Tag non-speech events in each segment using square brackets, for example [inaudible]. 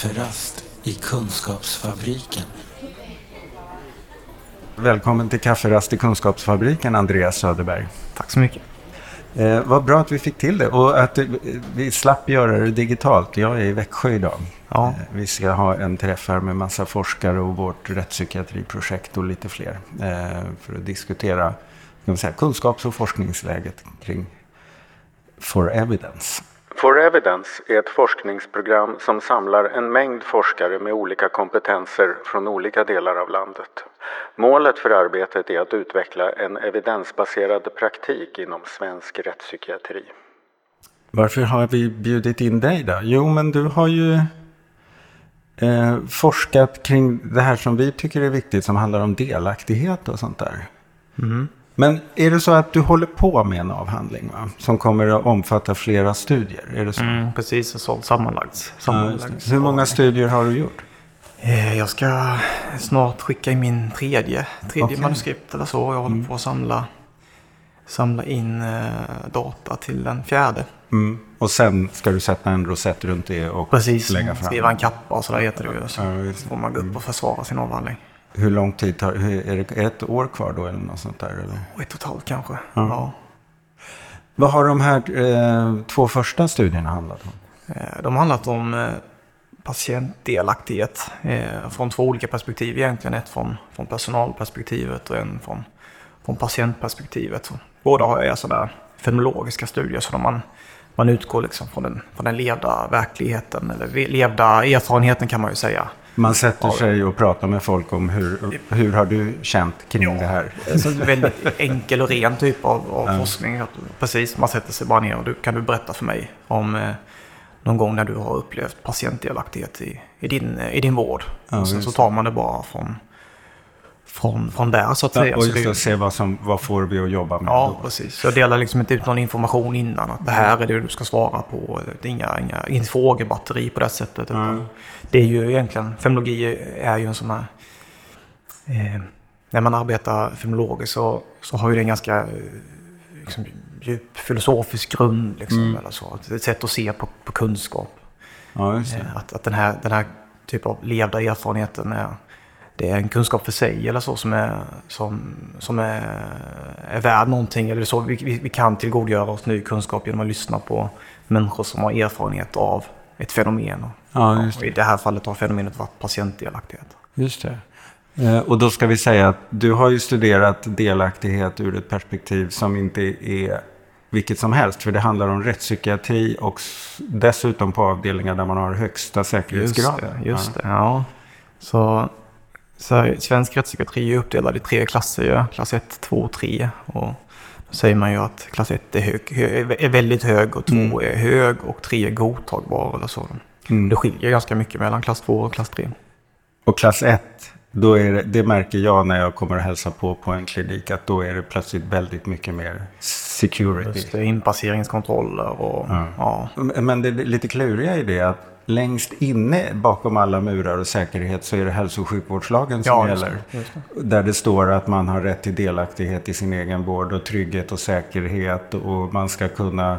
Kafferast i Kunskapsfabriken. Välkommen till Kafferast i Kunskapsfabriken, Andreas Söderberg. Tack så mycket. Eh, vad bra att vi fick till det och att eh, vi slapp göra det digitalt. Jag är i Växjö idag. Ja. Eh, vi ska ha en träff här med massa forskare och vårt rättspsykiatriprojekt och lite fler. Eh, för att diskutera säga, kunskaps och forskningsläget kring For Evidence. For Evidence är ett forskningsprogram som samlar en mängd forskare med olika kompetenser från olika delar av landet. Målet för arbetet är att utveckla en evidensbaserad praktik inom svensk rättspsykiatri. Varför har vi bjudit in dig då? Jo, men du har ju eh, forskat kring det här som vi tycker är viktigt som handlar om delaktighet och sånt där. Mm. Men är det så att du håller på med en avhandling va? som kommer att omfatta flera studier? Är det så? Mm, precis, så sammanlagt. Ja, sammanlagt. just det. Hur många studier har du gjort? Eh, Jag ska snart skicka in min tredje, tredje Okej. manuskript eller så. Jag håller på att samla, samla in eh, data till den fjärde. Mm. Och sen ska du sätta en rosett runt det och Precis, lägga fram. skriva en kappa och sådär heter det ju. Så Ja, får man gå upp och försvara sin avhandling. Hur lång tid tar hur- är det? Ett år kvar då eller något sånt där? Eller? Och ett totalt kanske. Ja. Ja. Vad har de här eh, två första studierna handlat om? Eh, De har handlat om eh, patientdelaktighet eh, från två olika perspektiv egentligen. Ett från, från personalperspektivet och en från, från patientperspektivet. Båda har jag sådana fenomenologiska studier så man, man utgår liksom från, den, från den levda verkligheten eller levda erfarenheten kan man ju säga. Man sätter sig och pratar med folk om hur, hur har du känt kring det här? Så en väldigt enkel och ren typ av, av forskning. Att, precis, man sätter sig bara ner och du, kan du berätta för mig om eh, någon gång när du har upplevt patientdelaktighet i, i, din, i din vård. Ja, och sen just så tar man det bara från, från, från där så att säga. och just att se vad, som, vad får vi att jobba med Ja, då? precis. Så jag delar liksom inte ut någon information innan att det här är det du ska svara på. Det är inga, inga, inget frågebatteri på det sättet. Utan Det är ju egentligen, femologi är ju en sån här... Eh, när man arbetar femologiskt så, så har ju det en ganska eh, liksom, djup filosofisk grund. Liksom, eller så. Ett sätt att se på, på kunskap. Ja. Eh, Att, att den, här, den här typen av levda erfarenheten är, det är en kunskap för sig eller så som är, som, som är, är värd någonting. Eller så vi, vi, vi kan tillgodogöra oss ny kunskap genom att lyssna på människor som har erfarenhet av ett fenomen. Ja, och I det här fallet har fenomenet varit patientdelaktighet. Just det. Eh, Och då ska vi säga att du har ju studerat delaktighet ur ett perspektiv som inte är vilket som helst. För det handlar om rättspsykiatri och dessutom på avdelningar där man har högsta säkerhetsgraden. Just det, just det. Ja. Så, så svensk rättspsykiatri är uppdelad i tre klasser. Ja. Klass 1, 2 och 3. Och då säger man ju att klass 1 är, hög, hö- är väldigt hög och 2 är hög och 3 är godtagbar. Eller så. Mm. Det skiljer ganska mycket mellan klass 2 och klass 3. Och klass 1, då är det, det märker jag när jag kommer och hälsar på på en klinik, att då är det plötsligt väldigt mycket mer security. Just det, inpasseringskontroller och ja. Men det lite kluriga i det att längst inne bakom alla murar och säkerhet så är det hälso och sjukvårdslagen som Ja, just gäller. det, just Där det står att man har rätt till delaktighet i sin egen vård och trygghet och säkerhet och man ska kunna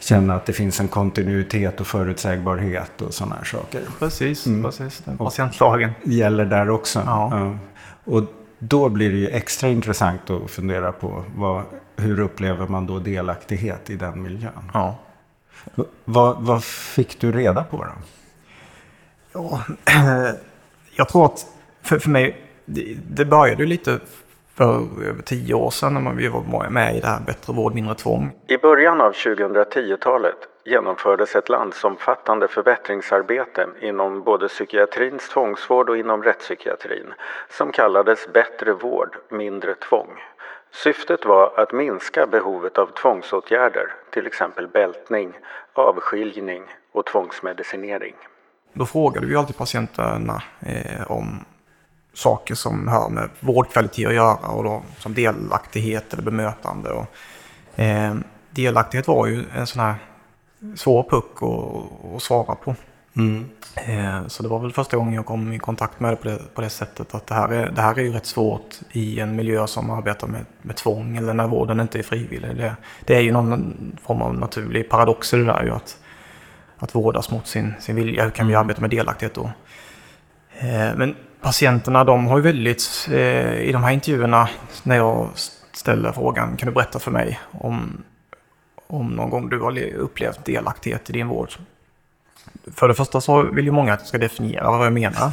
känna att det finns en kontinuitet och förutsägbarhet och sådana här saker. Precis, precis. Den patientlagen. Gäller där också. Ja. Och då blir det ju extra intressant att fundera på vad, hur upplever man då delaktighet i den miljön? Ja. Vad, vad fick du reda på då? Ja, [clears throat] jag tror att för, för mig, det, det började lite för över tio år sedan när man, vi var med i det här Bättre vård, mindre tvång. I början av 2010-talet genomfördes ett landsomfattande förbättringsarbete inom både psykiatrins tvångsvård och inom rättspsykiatrin som kallades Bättre vård, mindre tvång. Syftet var att minska behovet av tvångsåtgärder, till exempel bältning, avskiljning och tvångsmedicinering. Då frågade vi alltid patienterna eh, om saker som har med vårdkvalitet att göra och då, som delaktighet eller bemötande. Och, eh, delaktighet var ju en sån här svår puck att, att svara på. Eh, så det var väl första gången jag kom i kontakt med det på det, på det sättet att det här, är, det här är ju rätt svårt i en miljö som arbetar med, med tvång eller när vården inte är frivillig. Det, det är ju någon form av naturlig paradox i det där ju att att vårdas mot sin, sin vilja. Hur kan vi arbeta med delaktighet då? Eh, men patienterna de har ju väldigt, eh, i de här intervjuerna när jag ställer frågan kan du berätta för mig om, om någon gång du har upplevt delaktighet i din vård? För det första så vill ju många att jag ska definiera vad jag menar.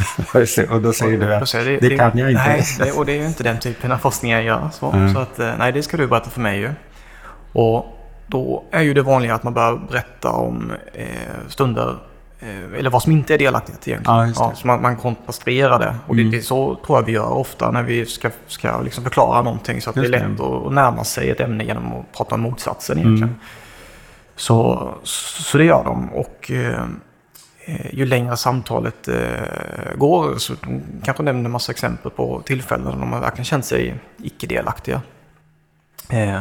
[laughs] och då säger du att det, det, kan jag inte. Nej, det, och det är ju inte den typen av forskning jag gör. Så, mm. så att, eh, nej, det ska du berätta för mig ju. Och då är ju det vanliga att man börjar berätta om eh, stunder Eh, eller vad som inte är delaktighet egentligen. Ja, ja, så man, man kontrasterar det. Och mm. det, det, så tror jag vi gör ofta när vi ska, ska liksom förklara någonting. Så att just det är lätt det. att närma sig ett ämne genom att prata om motsatsen egentligen. Mm. Så, så det gör de. Och eh, ju längre samtalet eh, går så de kanske nämner en massa exempel på tillfällen där de har verkligen känt sig icke-delaktiga. Eh,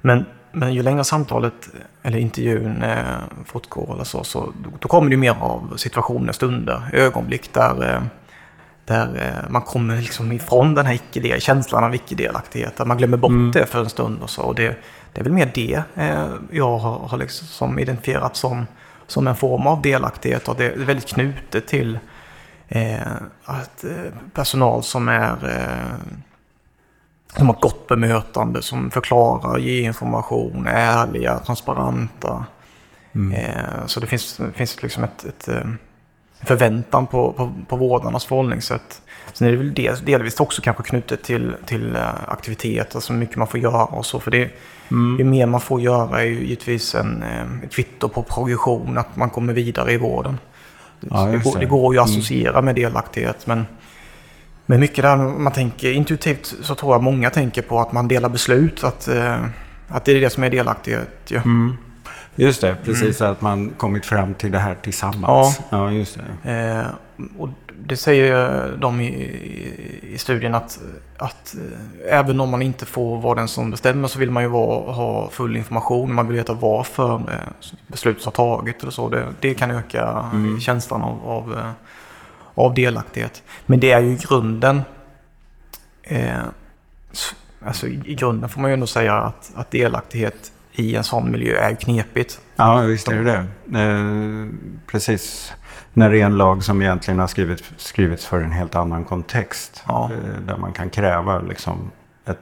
men men ju längre samtalet eller intervjun eh, fortgår eller så, så då, då kommer det mer av situationer, stunder, ögonblick där, eh, där eh, man kommer liksom ifrån den här icke känslan av icke-delaktighet. Där man glömmer bort mm. det för en stund och så. Och det, det är väl mer det eh, jag har, har liksom identifierat som, som en form av delaktighet. Och det är väldigt knutet till eh, att eh, personal som är som har gott bemötande, som förklarar, ger information, är ärliga, transparenta. Mm. Eh, så det finns, finns liksom ett, ett, eh, förväntan på, på, på vårdarnas förhållningssätt. Sen är det väl del, delvis också kanske knutet till, till eh, aktiviteter, så mycket man får göra och så. För det, mm. ju mer man får göra är ju givetvis en, ett kvitto på progression, att man kommer vidare i vården. Ja, det, går, det går ju att mm. associera mm. med delaktighet, men men mycket där man tänker intuitivt så tror jag många tänker på att man delar beslut. Att, eh, att det är det som är delaktighet. Ja. Mm. Just det, precis. Mm. Att man kommit fram till det här tillsammans. Ja, ja just det. Eh, och det säger de i, i, studien att, att eh, även om man inte får vara den som bestämmer så vill man ju vara, ha full information. Man vill veta varför eh, beslutet har tagit eller så. Det, det kan öka mm. känslan av, av eh, av delaktighet. Men det är ju i grunden, eh, alltså i grunden får man ju ändå säga att, att delaktighet i en sån miljö är knepigt. Ja, visst är det det. Eh, precis. När det är en lag som egentligen har skrivits, skrivits för en helt annan kontext. Ja. Eh, där man kan kräva liksom ett,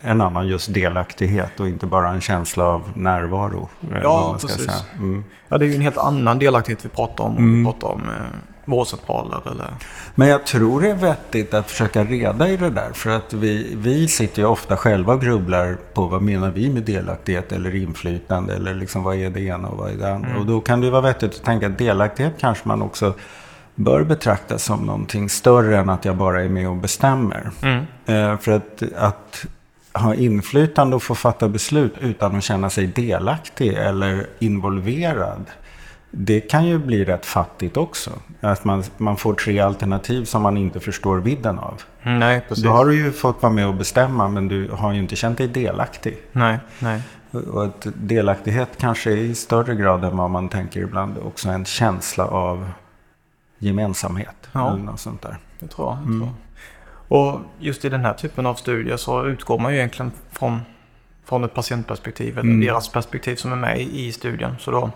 en annan just delaktighet och inte bara en känsla av närvaro. Eh, ja, precis. Mm. Ja, det är ju en helt annan delaktighet vi pratar om. Mm. Vi pratar om eh, vårdcentraler eller... Men jag tror det är vettigt att försöka reda i det där. För att vi, vi sitter ju ofta själva och grubblar på vad menar vi med delaktighet eller inflytande. Eller liksom vad är det ena och vad är det andra. Mm. Och då kan det vara vettigt att tänka att delaktighet kanske man också bör betraktas som någonting större än att jag bara är med och bestämmer. Mm. Eh, för att, att ha inflytande och få fatta beslut utan att känna sig delaktig eller involverad det kan ju bli rätt fattigt också. Att man, man får tre alternativ som man inte förstår vidden av. Nej, precis. Då har du ju fått vara med och bestämma men du har ju inte känt dig delaktig. Nej, nej. Och att delaktighet kanske i större grad än vad man tänker ibland också en känsla av gemensamhet. Ja, eller något sånt där. det tror jag. Mm. Och just i den här typen av studier så utgår man ju egentligen från, från ett patientperspektiv, eller mm. deras perspektiv som är med i studien. Så då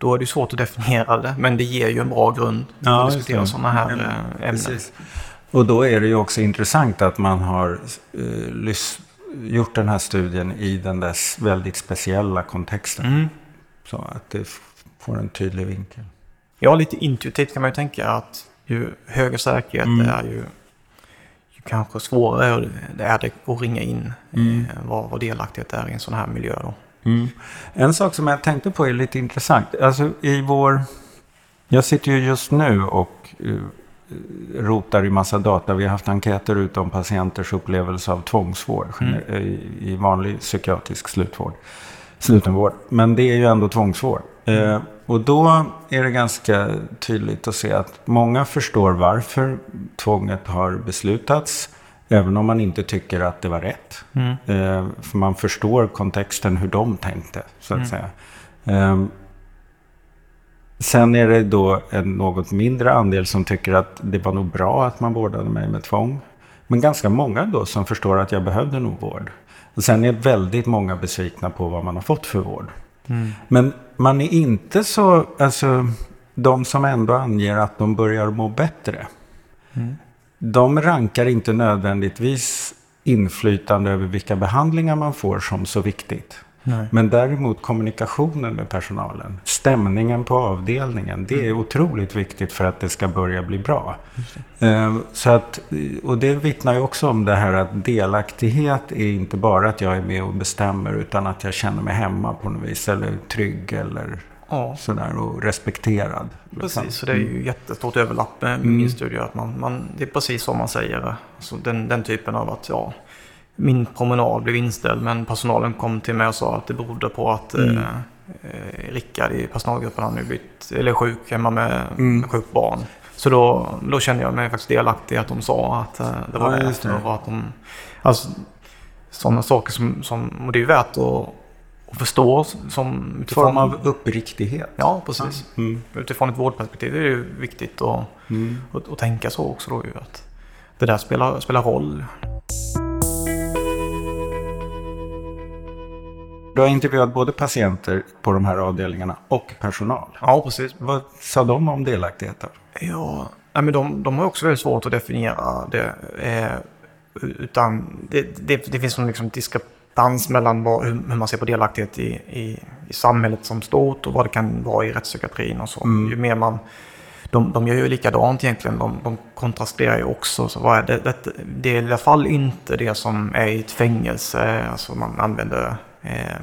då är det svårt att definiera det. Men det ger ju en bra grund ja, att diskutera sådana här ja, eh, ämnen. Precis. Och då är det ju också intressant att man har uh, gjort den här studien i den där väldigt speciella kontexten. Mm. Så att det får en tydlig vinkel. Ja, lite intuitivt kan man ju tänka att ju högre säkerhet mm. är ju, ju kanske svårare det är det att ringa in mm. eh, vad, vad delaktighet är i en sån här miljö. Då. Mm. En sak som jag tänkte på är lite intressant. Alltså i vår... Jag sitter ju just nu och uh, rotar i massa data. Vi har haft enkäter ute om patienters upplevelse av tvångsvård mm. i, i vanlig psykiatrisk slutvård. slutenvård. Men det är ju ändå tvångsvård. Mm. Uh, och då är det ganska tydligt att se att många förstår varför tvånget har beslutats. Även om man inte tycker att det var rätt. Mm. Eh, för man förstår kontexten hur de tänkte, så att mm. säga. Eh, sen är det då en något mindre andel som tycker att det var nog bra att man vårdade mig med tvång. Men ganska många då som förstår att jag behövde nog vård. Och sen är väldigt många besvikna på vad man har fått för vård. Mm. Men man är inte så, alltså de som ändå anger att de börjar må bättre. Mm. De rankar inte nödvändigtvis inflytande över vilka behandlingar man får som så viktigt. Nej. Men däremot kommunikationen med personalen, stämningen på avdelningen, det är otroligt viktigt för att det ska börja bli bra. Eh, Så att, och det vittnar ju också om det här att delaktighet är inte bara att jag är med och bestämmer utan att jag känner mig hemma på något vis eller trygg eller Ja, sådär och respekterad. precis. Så det är ju jättestort överlapp med min studie. Att man, man, det är precis som man säger. Alltså den, den typen av att ja, min promenad blev inställd men personalen kom till mig och sa att det berodde på att Mm. eh, eh, Rickard i personalgruppen hade blivit eller sjuk hemma med, Mm. med sjukt barn. Så då, då kände jag mig faktiskt delaktig att de sa att eh, det var Ja, det. Och att de, alltså, sådana saker som, som, och det är ju värt att, att förstå som En form av uppriktighet. Ja, precis. Mm. Utifrån ett vårdperspektiv är det ju viktigt att, Mm. att, att tänka så också då att det där spelar, spelar roll. Du har intervjuat både patienter på de här avdelningarna och personal. Ja, precis. Vad sa de om delaktighet? Då? Ja, men de, de har också väldigt svårt att definiera det. Eh, utan det, det, det finns en liksom diskrepans mellan vad, hur, man ser på delaktighet i, i, i samhället som stort och vad det kan vara i rättspsykiatrin och så. Ju mer man, de, de gör ju likadant egentligen. De, de kontrasterar ju också. Så vad är det, det, det är i alla fall inte det som är i ett fängelse. Alltså man använder eh,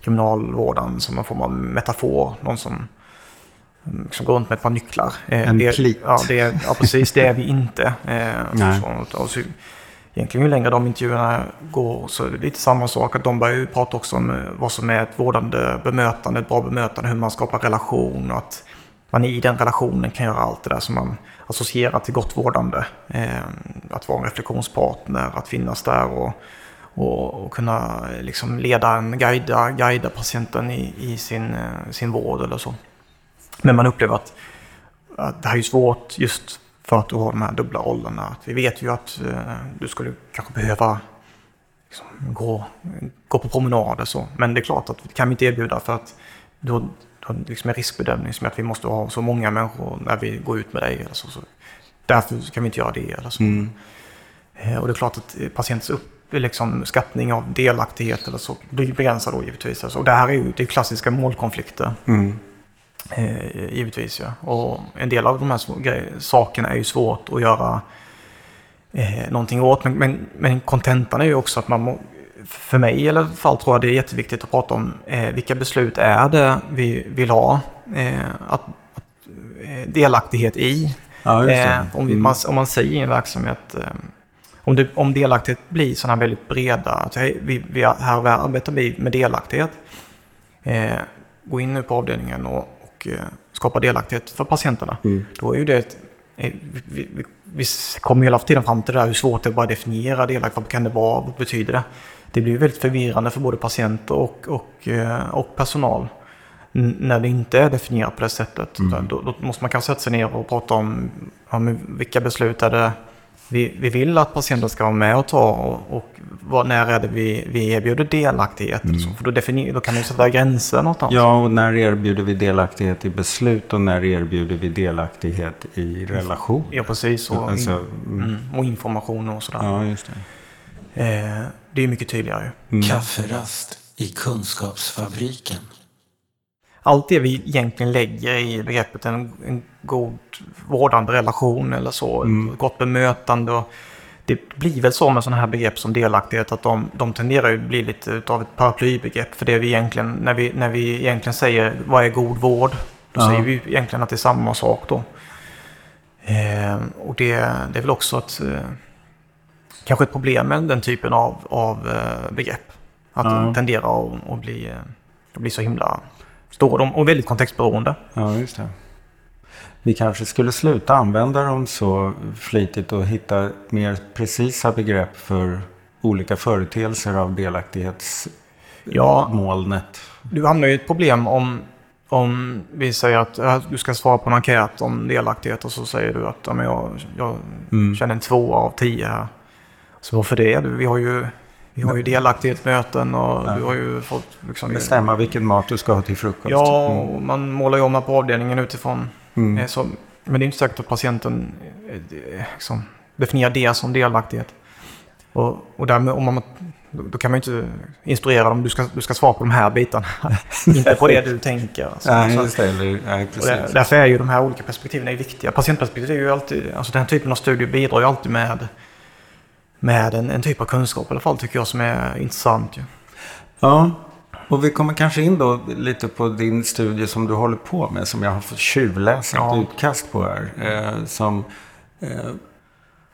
kriminalvården som en form av metafor. Någon som som går runt med ett par nycklar. Eh, En det, plit. Ja, det, ja, precis. Det är vi inte. Eh, [laughs] Nej. så, och så, egentligen ju längre de intervjuerna går så är det lite samma sak. Att de börjar ju prata också om eh, vad som är ett vårdande bemötande, ett bra bemötande, hur man skapar relation och att man i den relationen kan göra allt det där som man associerar till gott vårdande. Eh, att vara en reflektionspartner, att finnas där och, och, och kunna eh, liksom leda en, guida, guida patienten i, i sin, eh, sin vård eller så. Men man upplever att, att det här är svårt just för att du har de här dubbla. Att vi vet ju att eh, du skulle kanske behöva liksom, gå, gå på promenader så. Men det är klart att det kan vi inte erbjuda för att du har, du har liksom en riskbedömning som är att vi måste ha så många människor när vi går ut med dig. Eller så, så. Därför kan vi inte göra det. Eller så. Mm. Eh, Och det är klart att eh, patientens upp, liksom, skattning av delaktighet eller så blir begränsad då givetvis. Alltså, och det här är ju det är klassiska målkonflikter. Mm. Eh, givetvis ja. Och en del av de här sakerna är ju svårt att göra eh, någonting åt. Men, men, men kontentan är ju också att man må, för mig i alla fall tror jag det är jätteviktigt att prata om eh, vilka beslut är det vi vill ha eh, att, att, eh, delaktighet i. Ja. Eh, om, Mm. man, om man säger i en verksamhet, eh, om, det, om delaktighet blir sådana här väldigt breda, att hej, vi, vi, här arbetar vi med delaktighet. Eh, gå in nu på avdelningen och, och eh, skapa delaktighet för patienterna. Mm. Då är ju det eh, vi, vi, vi, kommer ju hela tiden fram till det där hur svårt det är att bara definiera delaktighet. Vad kan det vara? Vad betyder det? Det blir väldigt förvirrande för både patienter och, och, eh, och personal. När det inte är definierat på det sättet. Mm. Då, då måste man kanske sätta sig ner och prata om, om vilka beslut är det vi, vi vill att patienten ska vara med och ta och, och vad, när är det vi, vi erbjuder delaktighet. Mm. Så, för då, definier, då kan vi sätta gränser någonstans. Ja, och när erbjuder vi delaktighet i beslut och när erbjuder vi delaktighet i relation? Ja, precis. Och, Alltså, in, mm. mm, och information och sådär. Ja, just det. Eh, det är mycket tydligare. Mm. Kafferast i Kunskapsfabriken. Allt det vi egentligen lägger i begreppet en, en god vårdande relation eller så, Mm. gott bemötande. Och det blir väl så med sådana här begrepp som delaktighet att de, de tenderar ju att bli lite av ett paraplybegrepp. För det vi egentligen, när vi, när vi egentligen säger vad är god vård, då Ja. säger vi egentligen att det är samma sak då. Eh, och det, det är väl också ett, eh, kanske ett problem med den typen av, av eh, begrepp. Att Ja. de tenderar att, att, bli, eh, att bli så himla stora de- och väldigt kontextberoende. Ja, just det. Vi kanske skulle sluta använda dem så flitigt och hitta mer precisa begrepp för olika företeelser av delaktighetsmolnet. Ja. Du hamnar ju i ett problem om, om vi säger att äh, du ska svara på en enkät om delaktighet och så säger du att ja, jag, jag Mm. känner en två av tio här. Så varför det? Du, Vi har ju Vi har ju delaktighetsmöten och du har ju fått... Liksom, Bestämma vilken mat du ska ha till frukost. Ja, Mm. och man målar ju om här på avdelningen utifrån. Mm. Eh, Så, men det är inte säkert att patienten eh, det- liksom, definierar det som delaktighet. Och, och därmed, om man, då, kan man ju inte instruera dem, du ska, du ska svara på de här bitarna. [laughs] inte på det du tänker. Alltså. Nej, just det. Nej, precis. där, därför är ju de här olika perspektiven är viktiga. Patientperspektivet är ju alltid, alltså den här typen av studier bidrar ju alltid med, med en, en typ av kunskap i alla fall tycker jag som är intressant. Ju. Ja, och vi kommer kanske in då lite på din studie som du håller på med. Som jag har fått tjuvläsa Ja. utkast på här. Eh, som, eh,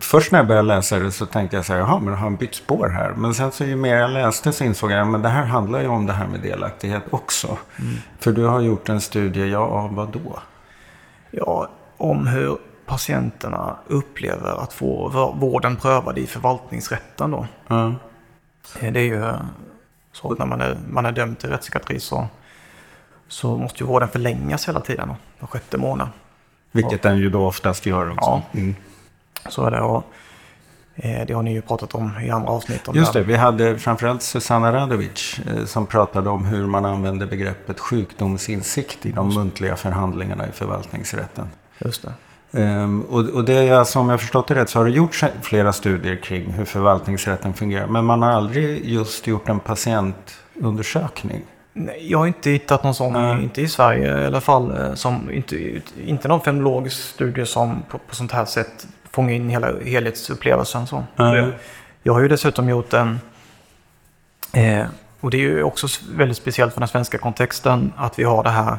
först när jag började läsa det så tänkte jag så här, jaha, men har han bytt spår här? Men sen så ju mer jag läste så insåg jag, men det här handlar ju om det här med delaktighet också. För du har gjort en studie, ja, av vad då? Ja, om hur patienterna upplever att få vår- vården prövad i förvaltningsrätten då. Eh, Det är ju så att när man är, man är dömd till rättspsykiatri så, så måste ju vården förlängas hela tiden då, var sjätte månad. Vilket den ju då oftast gör också. Ja. Mm. Så är det och eh, det har ni ju pratat om i andra avsnitt. Om Just det, vi hade framförallt Susanna Radovic eh, som pratade om hur man använder begreppet sjukdomsinsikt i de muntliga förhandlingarna i förvaltningsrätten. Just det. Ehm, och, och det är alltså, om jag förstått det rätt, så har det gjorts flera studier kring hur förvaltningsrätten fungerar. Men man har aldrig just gjort en patientundersökning. Nej, Jag har inte hittat någon sån, Nej. inte i Sverige i alla fall, eh, som inte, inte någon fenomenologisk studie som på, på sånt här sätt fångar in hela helhetsupplevelsen. Så. Nej. Jag har ju dessutom gjort en, eh, och det är ju också väldigt speciellt för den svenska kontexten, att vi har det här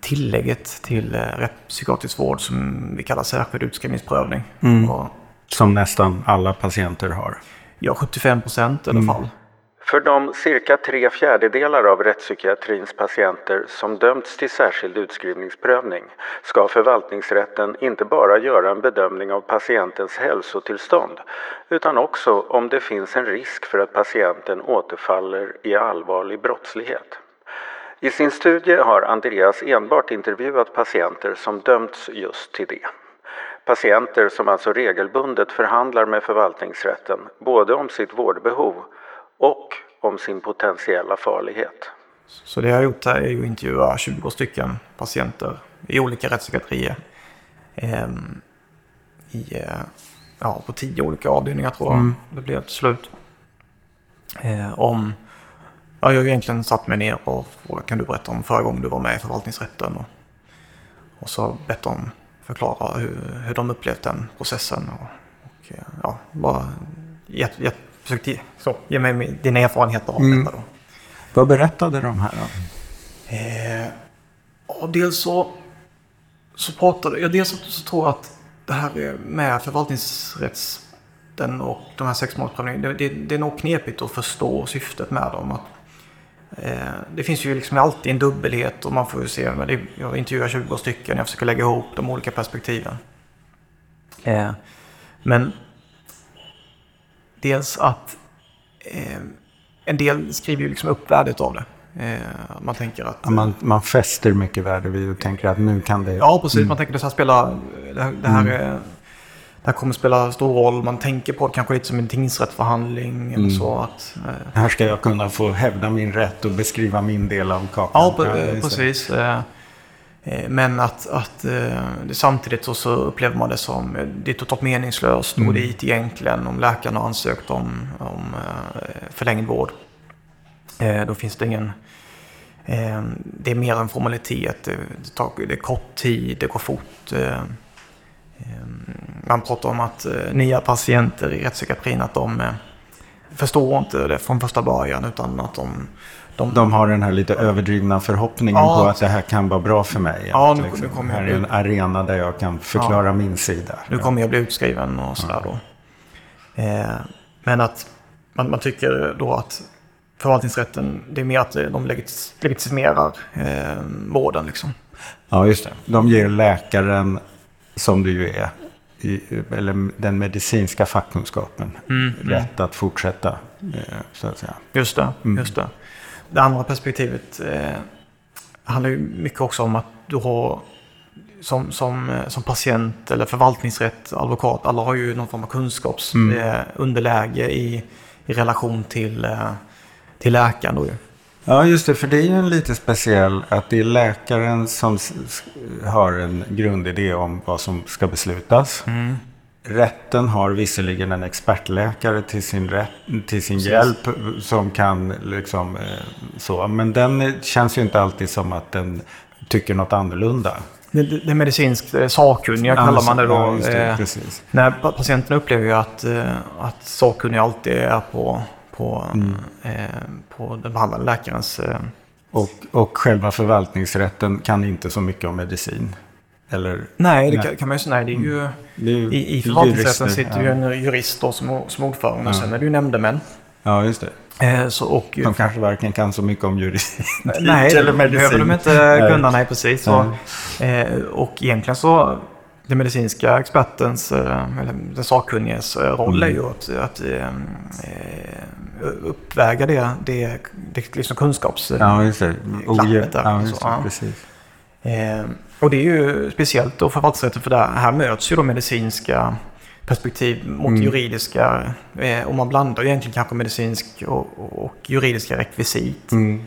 tillägget till eh, rättspsykiatrisk vård som vi kallar särskild utskrivningsprövning. Mm. Och, Som nästan alla patienter har. ja, 75 procent i alla fall. För de cirka tre fjärdedelar av rättspsykiatrins patienter som dömts till särskild utskrivningsprövning ska förvaltningsrätten inte bara göra en bedömning av patientens hälsotillstånd utan också om det finns en risk för att patienten återfaller i allvarlig brottslighet. I sin studie har Andreas enbart intervjuat patienter som dömts just till det. Patienter som alltså regelbundet förhandlar med förvaltningsrätten både om sitt vårdbehov och om sin potentiella farlighet. Så det jag har gjort här är ju att intervjua 20 stycken patienter i olika rättspsykiatrier. Ehm, i, eh, ja, på tio olika avdelningar tror jag det blev till slut. Eh, om, ja, jag har ju egentligen satt mig ner och frågat kan du berätta om förra gången du var med i förvaltningsrätten? Och, och så bett dem förklara hur, hur de upplevt den processen. Och, och ja, bara gett, gett, försökt ge, så, ge mig dina erfarenheter av detta då. Vad berättade de här om? Eh, ja, dels så, så pratade jag, dels så, tror jag att det här är med förvaltningsrätten och de här sexmånadersprövningarna, det, det, det är nog knepigt att förstå syftet med dem. Att, det finns ju liksom alltid en dubbelhet och man får ju se, jag intervjuar 20 stycken, jag försöker lägga ihop de olika perspektiven. Eh, men dels att eh, en del skriver ju liksom upp värdet av det. Eh, man tänker att... Ja, Man, man fäster mycket värde vid och tänker att nu kan det... Ja, precis. Man tänker att det här, spelar, det här, här är, det här kommer spela stor roll. Man tänker på det kanske lite som en tingsrättsförhandling. Eller så att, eh, Här ska jag kunna få hävda min rätt och beskriva min del av kakan. ja, det. precis. Eh, eh, Men att, att eh, samtidigt så, så upplever man det som eh, det är totalt meningslöst och dit egentligen om läkaren har ansökt om, om förlängd vård. Då finns det ingen... Det är mer en formalitet. Det, det, tar, det är kort tid, det går fort. Eh, eh, Man pratar om att eh, nya patienter i rättspsykiatrin att de eh, förstår inte det från första början utan att de... de, De har den här lite överdrivna förhoppningen Ja. på att det här kan vara bra för mig. Ja, nu- liksom, nu kommer här jag är en arena där jag kan förklara min sida. Nu kommer jag bli utskriven och sådär då. Eh, men att man, man tycker då att förvaltningsrätten, det är mer att de legit- legitimerar eh, vården liksom. Ja, just det. De ger läkaren, som du ju är, i, eller den medicinska fackkunskapen, Mm, rätt att fortsätta, eh, så att säga. Just det, Mm. just det. Det andra perspektivet eh, handlar ju mycket också om att du har som, som, eh, som patient eller förvaltningsrätt, advokat, alla har ju någon form av kunskapsunderläge Mm. eh, underläge i, i relation till, eh, till läkaren. Då ju. Ja, just det. För det är ju en lite speciell att det är läkaren som har en grundidé om vad som ska beslutas. Mm. Rätten har visserligen en expertläkare till sin, rätt, till sin hjälp som kan liksom eh, så. Men den känns ju inte alltid som att den tycker något annorlunda. Det, det, medicinskt eh, sakkunniga kallar man det då. Ja, det, Eh, när pa- patienten upplever ju att, eh, att sakkunniga alltid är på, på, Mm. eh, på den behandlande läkarens... Eh, Och, och själva förvaltningsrätten kan inte så mycket om medicin. Eller, nej, det Nej. kan, man ju säga. Nej, det är ju, det är ju I, i förvaltningsrätten sitter ju en jurist då som, som ordförande och Ja. sen är det ju nämndemän. Ja, just det. Eh, så, och, De kanske varken kan så mycket om juridik [laughs] nej, eller det medicin. behöver de inte Nej. kunna. Nej, precis. Så, eh, och egentligen så, den medicinska expertens, eh, eller den sakkunniges eh, roll är ju att, att eh, uppväga det, det, det liksom kunskaps... Ja, just det. Glappet där, ja, så, just det. ja. Precis. Eh, och det är ju speciellt då förvaltningsrätten för där, här möts ju då medicinska perspektiv mot Mm. juridiska. Eh, och man blandar ju egentligen kanske medicinsk och, och, och juridiska rekvisit. Mm.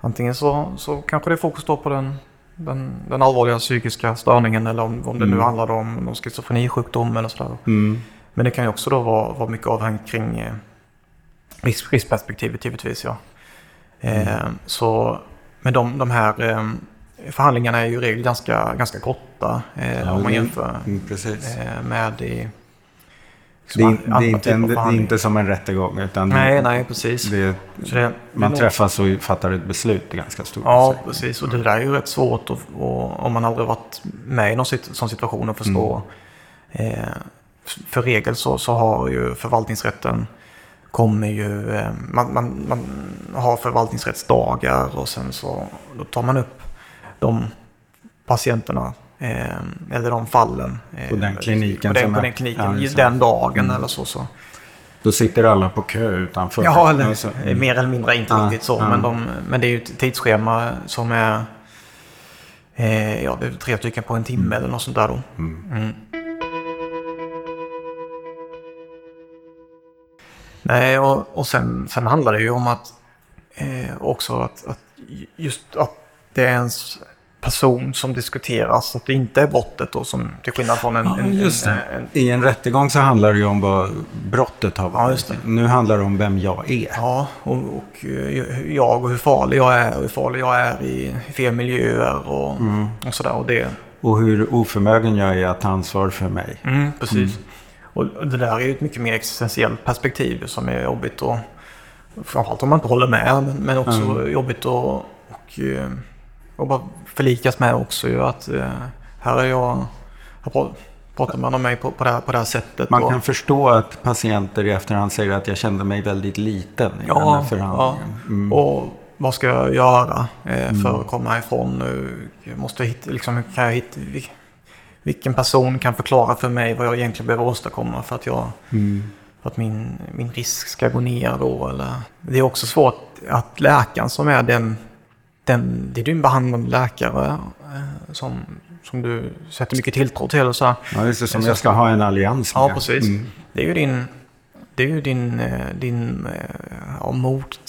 Antingen så, så kanske det är fokus då på den, den, den allvarliga psykiska störningen eller om, om det nu Mm. handlar om någon schizofrenisjukdom eller sådär. Mm. Men det kan ju också då vara, vara mycket avhängigt kring eh, risk, riskperspektivet givetvis. Ja. Mm. Eh, så, men de, de här eh, förhandlingarna är ju i regel ganska, ganska korta eh, Ja, om man det- jämför Mm, precis. eh, med i Det är, liksom det, är inte en, det är inte som en rättegång. Utan Nej, nej, precis. Det, det, man det- träffas och fattar ett beslut i ganska stor Ja, utsträckning. precis. Och det där är ju rätt svårt att, och, om man aldrig varit med i någon sån situation att förstå. Mm. Eh, för regel så, så har ju förvaltningsrätten kommer ju, eh, man, man, man har förvaltningsrättsdagar och sen så då tar man upp de patienterna eh, eller de fallen. eh, På den kliniken På den, på den kliniken, ja, den dagen Mm. eller så. så. Då sitter alla på kö utanför. Ja, eller Alltså, eh, mer eller mindre inte Ja, riktigt så. ja. Men, de, men det är ju ett tidsschema som är eh, ja, det är tre stycken på en timme eller något sånt där då. Nej, och, och sen, sen handlar det ju om att eh, också att, att just att det är ens person som diskuteras. Att det inte är brottet då som till skillnad från en... Ja, en, just en, en, I en rättegång så handlar det ju om vad brottet har varit. Ja, just det. Nu handlar det om vem jag är. Ja, och, och eh, jag och hur farlig jag är och hur farlig jag är i fel miljöer och, Mm. och sådär. Och det, Och hur oförmögen jag är att ta ansvar för mig. mm, precis. Och och det där är ju ett mycket mer existentiellt perspektiv som är jobbigt och framförallt om man inte håller med men, men också Mm. jobbigt och, och, eh, och bara förlikas med också ju att eh, här är jag, här pra- pratar man om mig på, på, det, här, på det här sättet. Man och, kan förstå att patienter i efterhand säger att jag kände mig väldigt liten i den Ja, här förhandlingen. Mm. Och vad ska jag göra eh, för att komma ifrån nu? Jag måste hitta, liksom, kan jag hitta, vilken person kan förklara för mig vad jag egentligen behöver åstadkomma för att, jag, Mm. för att min, min risk ska gå ner då? Eller? Det är också svårt att läkaren som är den, den det är en behandlande läkare eh, som, som du sätter mycket tilltro till. Och så här. Ja, just det, som jag ska ha en allians med. Ja, precis. Mm. Det är ju din, det är ju din, eh, din eh, ja, mot,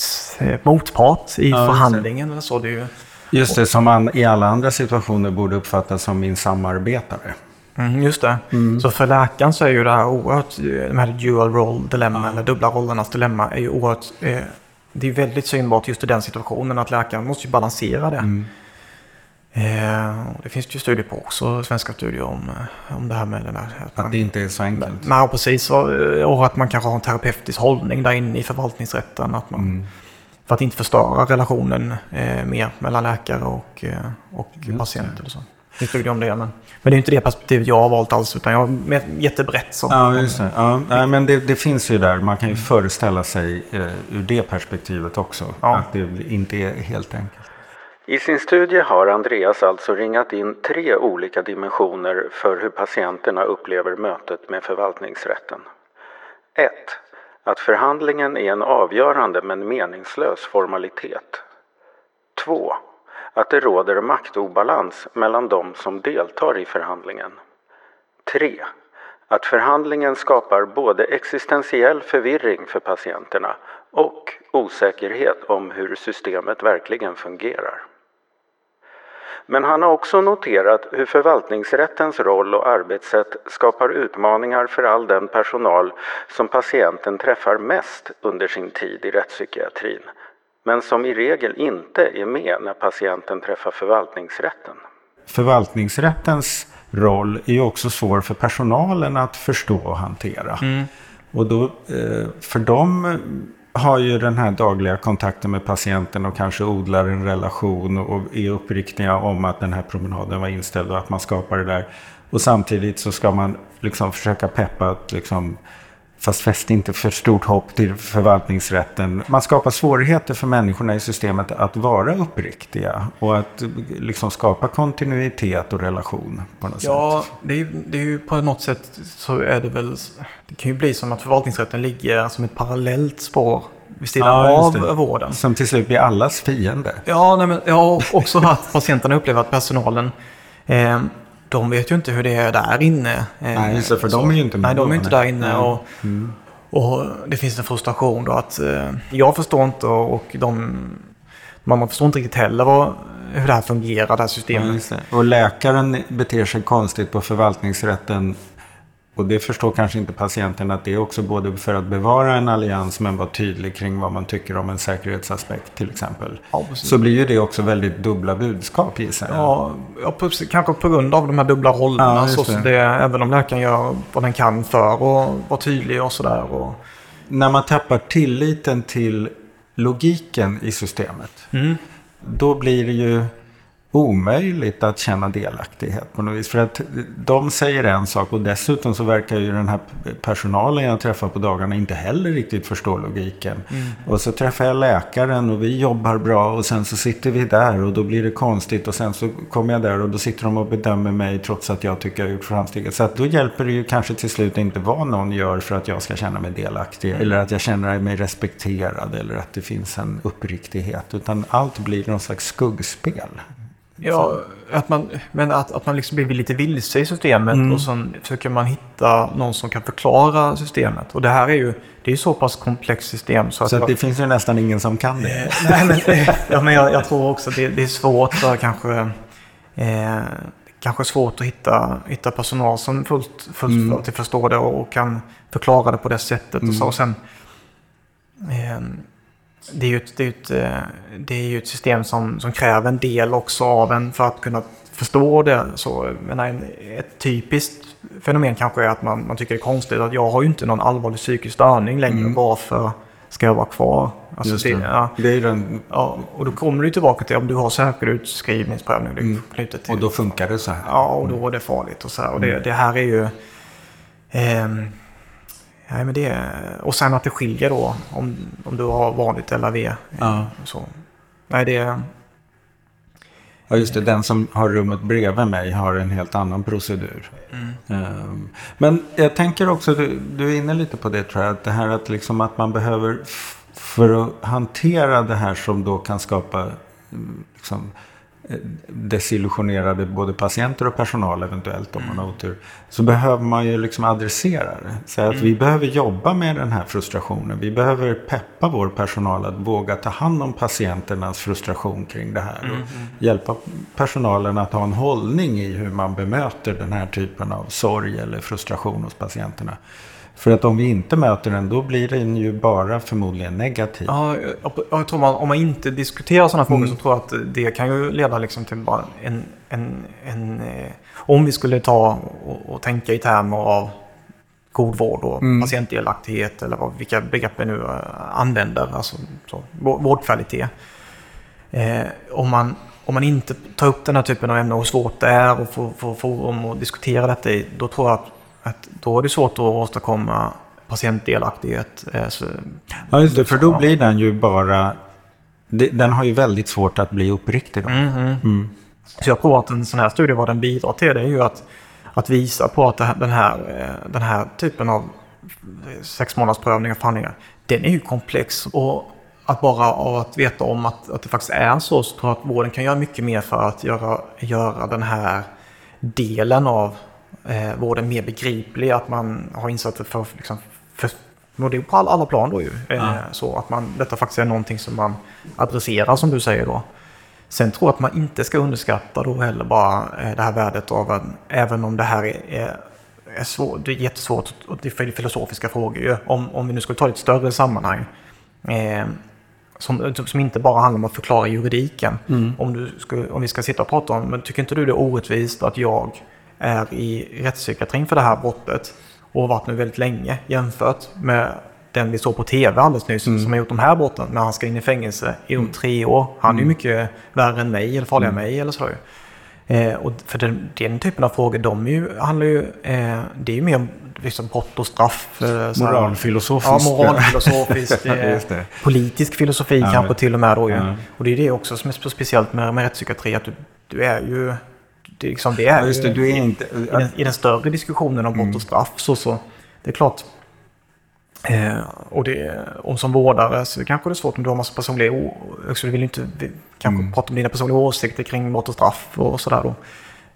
motpart i Ja, förhandlingen eller så. Det är ju, Just det, som man i alla andra situationer borde uppfattas som min samarbetare. mm, just det. Så för läkaren så är ju det här oerhört, eh, de här dual role dilemma, eller dubbla rollernas dilemma, är ju oerhört, eh, det är väldigt synbart just i den situationen att läkaren måste ju balansera det. Mm. Eh, det finns ju studier på också, svenska studier om, eh, om det här med den här. Att Att det inte är så enkelt. Nej, precis. Och, och att man kanske har en terapeutisk hållning där inne i förvaltningsrätten. Att man, Mm. För att inte förstöra relationen eh, mer mellan läkare och, eh, och Just patient. Eller så. Det är studier om det. Men, men det är inte det perspektivet jag har valt alls. Utan jag har jättebrett. Så. Ja, just det. Ja, nej, men det, det finns ju där. Man kan ju föreställa sig eh, ur det perspektivet också. Ja. Att det inte är helt enkelt. I sin studie har Andreas alltså ringat in tre olika dimensioner för hur patienterna upplever mötet med förvaltningsrätten. 1. Att förhandlingen är en avgörande men meningslös formalitet. 2. Att det råder maktobalans mellan de som deltar i förhandlingen. 3. att förhandlingen skapar både existentiell förvirring för patienterna och osäkerhet om hur systemet verkligen fungerar. Men han har också noterat hur förvaltningsrättens roll och arbetssätt skapar utmaningar för all den personal som patienten träffar mest under sin tid i rättspsykiatrin men som i regel inte är med när patienten träffar förvaltningsrätten. Förvaltningsrättens roll är ju också svår för personalen att förstå och hantera. Mm. Och då, eh, för dem har ju den här dagliga kontakten med patienten och kanske odlar en relation och är uppriktiga om att den här promenaden var inställd och att man skapar det där. Och samtidigt så ska man liksom försöka peppa att liksom Fast fäst inte för stort hopp till förvaltningsrätten. Man skapar svårigheter för människorna i systemet att vara uppriktiga och att liksom skapa kontinuitet och relation på något ja, sätt. Ja, det är, det är ju på något sätt så är det väl... Det kan ju bli som att förvaltningsrätten ligger som ett parallellt spår vid sidan ja, av vården. Som till slut blir allas fiende. Ja, nej, men jag har också att patienterna upplever att personalen eh, de vet ju inte hur det är där inne. Eh, nej, just det, för så, de är ju inte med. Nej, de är inte där inne. Och, mm. och det finns en frustration då att eh, jag förstår inte och de, man förstår inte riktigt heller vad, hur det här fungerar, det här systemet. Ja, och läkaren beter sig konstigt på förvaltningsrätten och det förstår kanske inte patienten att det är också både för att bevara en allians men vara tydlig kring vad man tycker om en säkerhetsaspekt till exempel. Ja, så blir ju det också väldigt dubbla budskap gissar jag. Ja, ja kanske på grund av de här dubbla rollerna. Ja, så det. Det, även om läkaren gör vad den kan för att vara tydlig och sådär. Och... När man tappar tilliten till logiken i systemet. Mm. Då blir det ju omöjligt att känna delaktighet på något vis. För att de säger en sak och dessutom så verkar ju den här personalen jag träffar på dagarna inte heller riktigt förstå logiken. Mm. Och så träffar jag läkaren och vi jobbar bra och sen så sitter vi där och då blir det konstigt och sen så kommer jag där och då sitter de och bedömer mig trots att jag tycker jag har gjort framsteg. Så att då hjälper det ju kanske till slut inte vad någon gör för att jag ska känna mig delaktig mm. eller att jag känner mig respekterad eller att det finns en uppriktighet. Utan allt blir någon slags skuggspel. Ja, att man, men att, att man liksom blir lite vilse i systemet mm. och sen försöker man hitta någon som kan förklara systemet. Och det här är ju det är så pass komplext system. Så, så att det jag, finns ju nästan ingen som kan det. Eh, nej, men, ja, men jag, jag, tror också att det, det är svårt för kanske... Eh, kanske svårt att hitta, hitta personal som fullt, fullt mm. förstår det och, och, kan förklara det på det sättet. Mm. Och, så. och sen... Eh, det är ju ett, det är ett, eh, det är ett system som, som kräver en del också av en för att kunna förstå det. Så, men en, ett typiskt fenomen kanske är att man, man tycker det är konstigt att jag har ju inte någon allvarlig psykisk störning längre. Mm. Varför ska jag vara kvar? Alltså, Just det. Det, ja. det är den... ja, och då kommer du tillbaka till om du har särskild utskrivningsprövning. Mm. Knutet till. Och då funkar det så här? Ja, och då är det farligt. Och, så här. och det, mm. det här är ju... Eh, Nej, men det, och sen att det skiljer då om, om du har vanligt LAV. Ja. Så. Nej, det... Ja, just det. Den som har rummet bredvid mig har en helt annan procedur. Mm. Um, men jag tänker också, du, du, är inne lite på det tror jag, att det här att, liksom att man behöver, för att hantera det här som då kan skapa mm, liksom, desillusionerade både patienter och personal eventuellt om man har otur. Så behöver man ju liksom adressera det. Säga att mm. vi behöver jobba med den här frustrationen. Vi behöver peppa vår personal att våga ta hand om patienternas frustration kring det här. Och mm. hjälpa personalen att ha en hållning i hur man bemöter den här typen av sorg eller frustration hos patienterna. För att om vi inte möter den, då blir den ju bara förmodligen negativ. Ja, jag tror man, om man inte diskuterar sådana frågor mm. så tror jag att det kan ju leda liksom till bara en... en, en eh, om vi skulle ta och, och, tänka i termer av god vård och mm. patientdelaktighet eller vad, vilka begrepp vi nu eh, använder, alltså så, vårdkvalitet. Eh, om, man, om man inte tar upp den här typen av ämnen och hur svårt det är och får, får forum att diskutera detta i, då tror jag att att då är det svårt att åstadkomma patientdelaktighet. Eh, ja, just det, för då blir den ju bara... Den har ju väldigt svårt att bli uppriktig. Då. Mm, mm. Mm. Så jag tror att en sån här studie, vad den bidrar till, det är ju att, att visa på att den här, eh, den här typen av sexmånadersprövning och förhandlingar, den är ju komplex. Och att bara av att veta om att, att det faktiskt är så, så tror jag att vården kan göra mycket mer för att göra, göra den här delen av eh, vården mer begriplig, att man har insett det för, liksom, för och det är på alla, alla plan då ju. Eh, Ja. Så att man, detta faktiskt är någonting som man adresserar som du säger då. Sen tror jag att man inte ska underskatta då heller bara eh, det här värdet av att även om det här är, är, svårt, det är jättesvårt och det är filosofiska frågor ju. Om, om vi nu skulle ta ett större sammanhang. Eh, som, som inte bara handlar om att förklara juridiken. Om, du skulle, om vi ska sitta och prata om, men tycker inte du det är orättvist att jag är i rättspsykiatrin för det här brottet och har varit nu väldigt länge jämfört med den vi såg på tv alldeles nyss som har gjort de här brotten när han ska in i fängelse i mm. tre år. Han är ju mycket värre än mig eller farligare än mig eller så. Eh, och för den, den typen av frågor, de är ju, handlar ju, eh, det är ju mer om liksom, brott och straff. Eh, Moralfilosofiskt. Ja, moralfilosofiskt. [laughs] Eh, politisk filosofi Ja, kanske till och med då ju. Ja. Och det är det också som är så speciellt med, med rättspsykiatri, att du, du är ju... Det liksom, det är Ja, just det, du är inte... i, den, I den större diskussionen om brott och straff så, så det är klart. Eh, och, det, och som vårdare så kanske det är svårt om du har massa personliga... o- Så du vill inte kanske prata om dina personliga åsikter kring brott och straff och sådär då.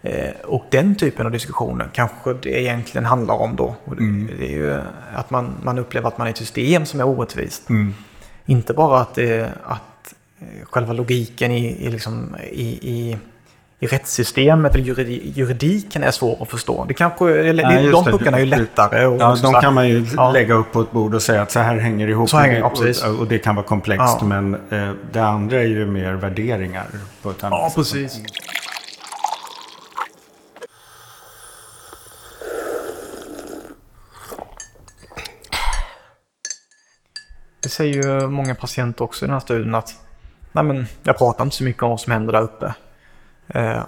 Eh, och den typen av diskussioner kanske det egentligen handlar om då. Det, det är ju att man, man upplever att man är i ett system som är orättvist. Mm. Inte bara att, det, att eh, själva logiken i, i, liksom, i, i, i rättssystemet eller juridi, juridiken är svår att förstå. Det kanske, eller, Nej, de puckarna är ju lättare. Och Ja, de kan man ju Ja. lägga upp på ett bord och säga att så här hänger ihop. Så hänger och, och det kan vara komplext. Ja. Men eh, det andra är ju mer värderingar. På ett annat Ja, sätt. precis. Det säger ju många patienter också i den här studien att nej men, jag pratar inte så mycket om vad som händer där uppe eh,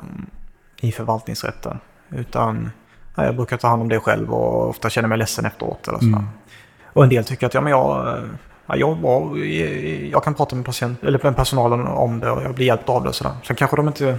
i förvaltningsrätten. Utan nej, jag brukar ta hand om det själv och ofta känner mig ledsen efteråt. Eller sådär. Och en del tycker att ja, men jag, eh, ja, jag, var, jag kan prata med, patient, eller med personalen om det och jag blir hjälpt av det. Och sådär. Sen kanske de inte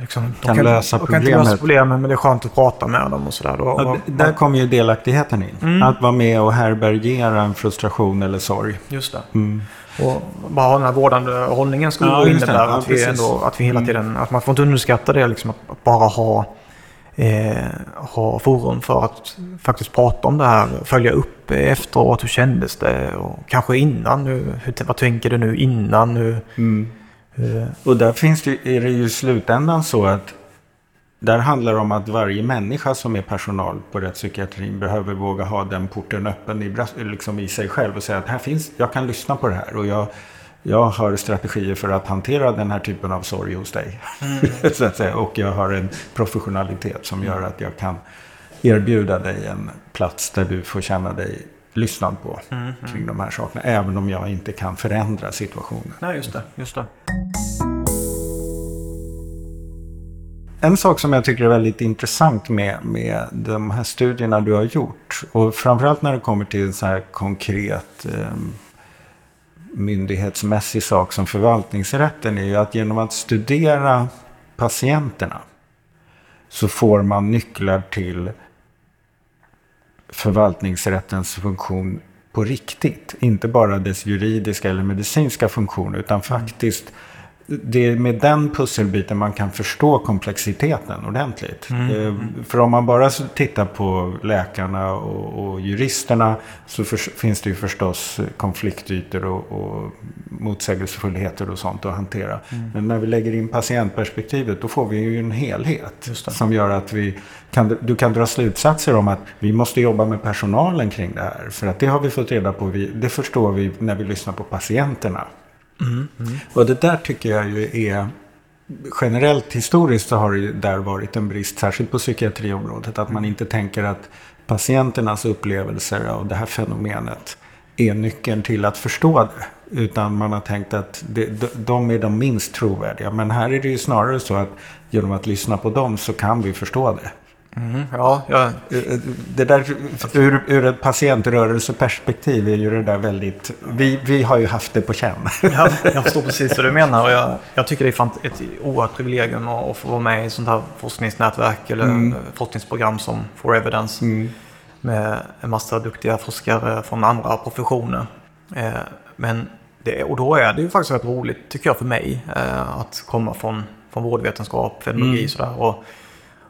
liksom, de Kan lösa de kan inte problemet. lösa problemen, men det är skönt att prata med dem och sådär. Ja, d- där kommer ju delaktigheten in. Mm. Att vara med och härbärgera en frustration eller sorg. Just det. Mm. Och bara ha den här vårdande hållningen skulle Ja, innebära Ja, att, vi ändå, att vi hela Mm. tiden, att man får inte underskatta det liksom att, bara ha, eh, ha forum för att faktiskt prata om det här, följa upp efteråt, hur kändes det och kanske innan, nu, hur, vad tänker du nu innan, hur, Mm. Hur Och där finns det, är det ju i slutändan så att där handlar det om att varje människa som är personal på rättspsykiatrin behöver våga ha den porten öppen i, liksom i sig själv och säga att här finns, jag kan lyssna på det här och jag, jag har strategier för att hantera den här typen av sorg hos dig. [laughs] så att säga. Och jag har en professionalitet som gör att jag kan erbjuda dig en plats där du får känna dig lyssnad på kring de här sakerna. Även om jag inte kan förändra situationen. Nej, just det. Just det. En sak som jag tycker är väldigt intressant med, med de här studierna du har gjort och framförallt när det kommer till en så här konkret eh, myndighetsmässig sak som förvaltningsrätten är ju att genom att studera patienterna så får man nycklar till förvaltningsrättens funktion på riktigt. Inte bara dess juridiska eller medicinska funktion utan faktiskt det är med den pusselbiten man kan förstå komplexiteten ordentligt. Eh, För om man bara tittar på läkarna och, och juristerna så förs- finns det ju förstås konfliktytor och, och motsägelsefullheter och sånt att hantera. Men när vi lägger in patientperspektivet då får vi ju en helhet som gör att vi kan, du kan dra slutsatser om att vi måste jobba med personalen kring det här. För att det har vi fått reda på, vi, det förstår vi när vi lyssnar på patienterna. Och det där tycker jag ju är generellt historiskt så har det ju där varit en brist, särskilt på psykiatriområdet, att man inte tänker att patienternas upplevelser av det här fenomenet är nyckeln till att förstå det. Utan man har tänkt att det, de är de minst trovärdiga. Men här är det ju snarare så att genom att lyssna på dem så kan vi förstå det. Mm, ja, ja, Det där, ur, ur ett patientrörelseperspektiv är ju det där väldigt... Vi, vi har ju haft det på känn. [laughs] Ja, jag förstår precis vad du menar. Och jag, jag tycker det är ett oerhört privilegium att, att få vara med i sånt här forskningsnätverk eller Mm. eh, forskningsprogram som For Evidence. Med en massa duktiga forskare från andra professioner. Eh, men det, och då är det ju faktiskt rätt roligt, tycker jag, för mig eh, att komma från, från vårdvetenskap, fenomenologi Mm. och sådär. Och,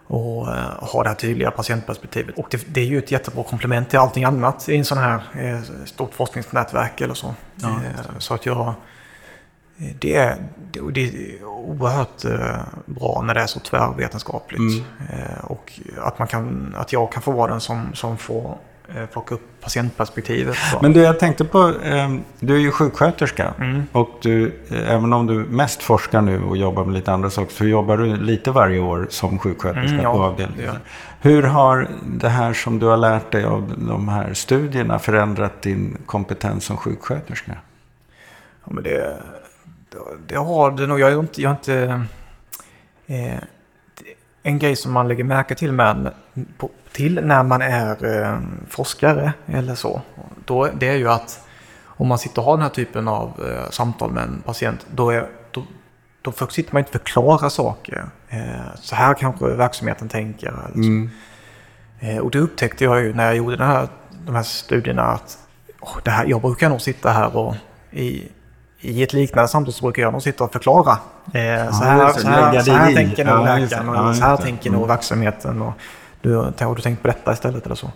och eh, ha det här tydliga patientperspektivet. Och det, det, är ju ett jättebra komplement till allting annat i en sån här eh, stort forskningsnätverk eller så. Ja. Eh, så att jag... Det är, det är oerhört bra när det är så tvärvetenskapligt. Mm. Och att, man kan, att jag kan få vara den som, som får plocka upp patientperspektivet. Men du, jag tänkte på, eh, du är ju sjuksköterska. Mm. Och du, eh, även om du mest forskar nu och jobbar med lite andra saker, så jobbar du lite varje år som sjuksköterska mm, ja, på avdelningen. Hur har det här som du har lärt dig av de här studierna förändrat din kompetens som sjuksköterska? Ja, men det, det, det har det nog. Jag är inte... Jag är inte eh, en grej som man lägger märke till med, på, till när man är eh, forskare eller så. Då, det är ju att om man sitter och har den här typen av eh, samtal med en patient, då, är, då, då sitter man inte och förklarar saker. Eh, så här kanske verksamheten tänker. Mm. Eh, och det upptäckte jag ju när jag gjorde den här, de här studierna att oh, det här, jag brukar nog sitta här och i, i ett liknande samtal så brukar jag nog sitta och förklara. Eh, så, här, så, här, så här tänker nog läkaren och så här tänker nog mm. verksamheten. Och, du, har du tänkt på detta istället eller så?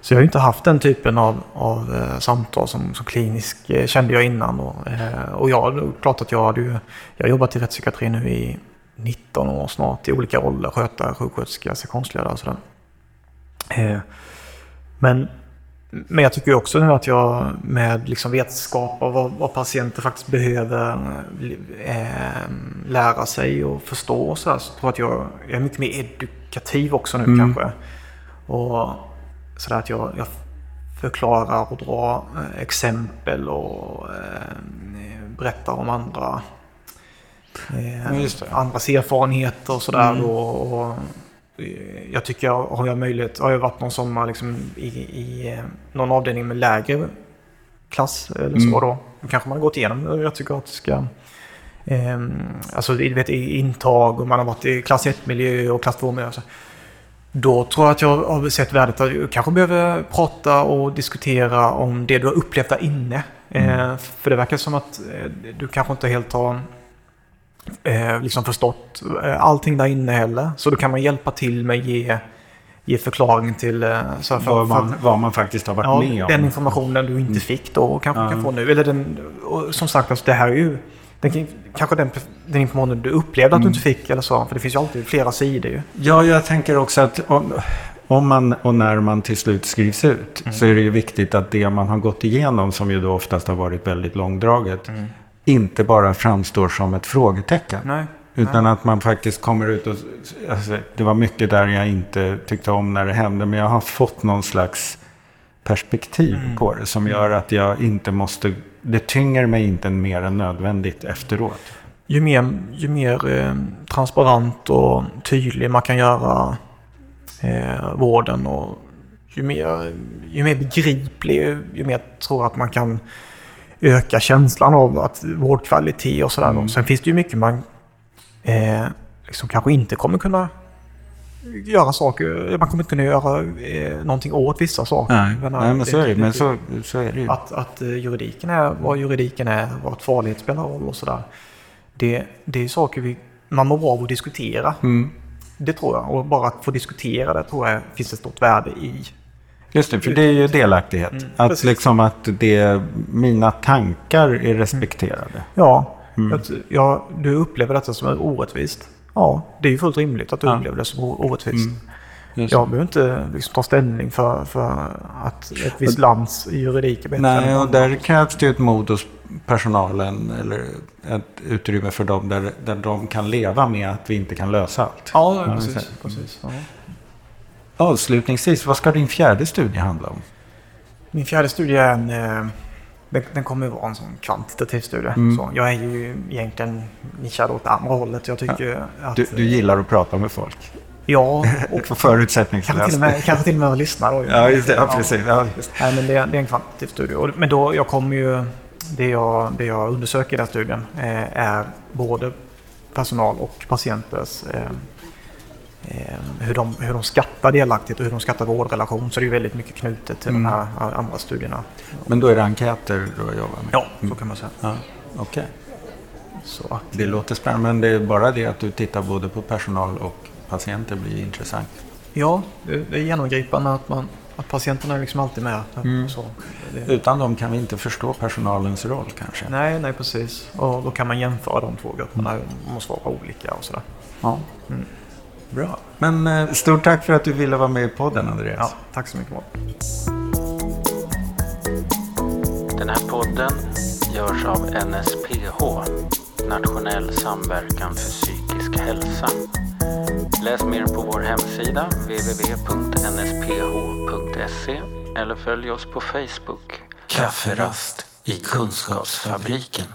Så jag har ju inte haft den typen av, av eh, samtal som, som klinisk eh, kände jag innan. Och, eh, och jag, klart att jag hade ju, jag har jobbat i rättspsykiatri nu i 19 år snart i olika roller. Skötare, sjuksköterska, sektionsledare och sådär. Eh, men, men jag tycker också nu att jag med liksom vetskap av vad, vad patienter faktiskt behöver eh, lära sig och förstå och så, här, så tror jag att jag, jag är mycket mer kommunikativ också nu mm. kanske. Och sådär att jag, jag förklarar och drar eh, exempel och eh, berättar om andra eh, andras erfarenheter och sådär. Mm. Och, och, jag tycker, jag, har jag möjlighet, har jag varit någon sommar liksom i, i eh, någon avdelning med lägre klass eller så mm. då. Då kanske man har gått igenom jag tycker att det ska eh, alltså du vet, intag och man har varit i klass 1-miljö och klass 2-miljö. Då tror jag att jag har sett värdet att du kanske behöver prata och diskutera om det du har upplevt där inne. Mm. Eh, för det verkar som att eh, du kanske inte helt har eh, liksom förstått eh, allting där inne heller. Så då kan man hjälpa till med att ge, ge förklaring till eh, så för, vad, man, vad man faktiskt har varit ja, med om. Den informationen du inte fick då kanske mm. kan få nu. Eller den, som sagt, alltså, det här är ju den, kanske den, den informationen du upplevde att du inte mm. fick eller så. För det finns ju alltid flera sidor ju. Ja, jag tänker också att om, om man och när man till slut skrivs ut mm. så är det ju viktigt att det man har gått igenom, som ju då oftast har varit väldigt långdraget, mm. Inte bara framstår som ett frågetecken. Nej. Utan att man faktiskt kommer ut och... Alltså, det var mycket där jag inte tyckte om när det hände. Men jag har fått någon slags perspektiv mm. på det. Som gör att jag inte måste det tynger mig inte mer än nödvändigt efteråt. Ju mer, ju mer eh, transparent och tydlig man kan göra eh, vården och ju mer, ju mer begriplig, ju mer tror jag att man kan öka känslan av att vårdkvalitet och sådär. Mm. Sen finns det ju mycket man eh, liksom kanske inte kommer kunna göra saker. Man kommer inte kunna göra eh, någonting åt vissa saker. Nej, men, Nej, men så är det, men så, så är det ju. Att, att eh, juridiken är vad juridiken är, vad farlighet spelar roll och sådär. Det, det är saker vi, man mår bra av att diskutera. Mm. Det tror jag. Och bara att få diskutera det tror jag finns ett stort värde i. Just det, för det är ju delaktighet. Mm, att, liksom att det, mina tankar är respekterade. Ja, mm. att jag, du upplever detta som orättvist. Ja, det är ju fullt rimligt att du ja. upplever det som orättvist. Mm. Jag behöver inte liksom ta ställning för, för att ett visst lands juridik är bättre. Nej, och där krävs det ju ett mod hos personalen eller ett utrymme för dem där, där de kan leva med att vi inte kan lösa allt. Ja, ja precis. precis ja. Avslutningsvis, vad ska din fjärde studie handla om? Min fjärde studie är en eh, den, den kommer att vara en sån kvantitativ studie. Mm. Så jag är ju egentligen nischad åt andra hållet. Jag tycker ja. att, du, du gillar att prata med folk? Ja. [laughs] Och förutsättningslöst. Kanske till och med, kanske till och med att lyssna då. [laughs] Ja, just det. Ja, precis. Ja, just. Nej, men det, det, är en kvantitativ studie. Men då, jag kommer ju... Det jag, det jag undersöker i den studien eh, är både personal och patienters eh, Eh, hur, de, hur de skattar delaktighet och hur de skattar vårdrelation. Så det är väldigt mycket knutet till mm. de här andra studierna. Men då är det enkäter du jobbar med? Ja, så kan man säga. Ja, Okej. Okay. det låter spännande, men det är bara det att du tittar både på personal och patienter blir intressant. Ja, det, är genomgripande att, man, att patienterna är liksom alltid med. Mm. Så, det, Utan dem kan vi inte förstå personalens roll kanske. nej, nej precis. Och då kan man jämföra de två grupperna. De måste vara olika och sådär. Ja. Bra. Men eh, stort tack för att du ville vara med i podden Andreas. Ja, tack så mycket. Den här podden görs av NSPH, Nationell samverkan för psykisk hälsa. Läs mer på vår hemsida www.nsph.se eller följ oss på Facebook. Kafferast i Kunskapsfabriken.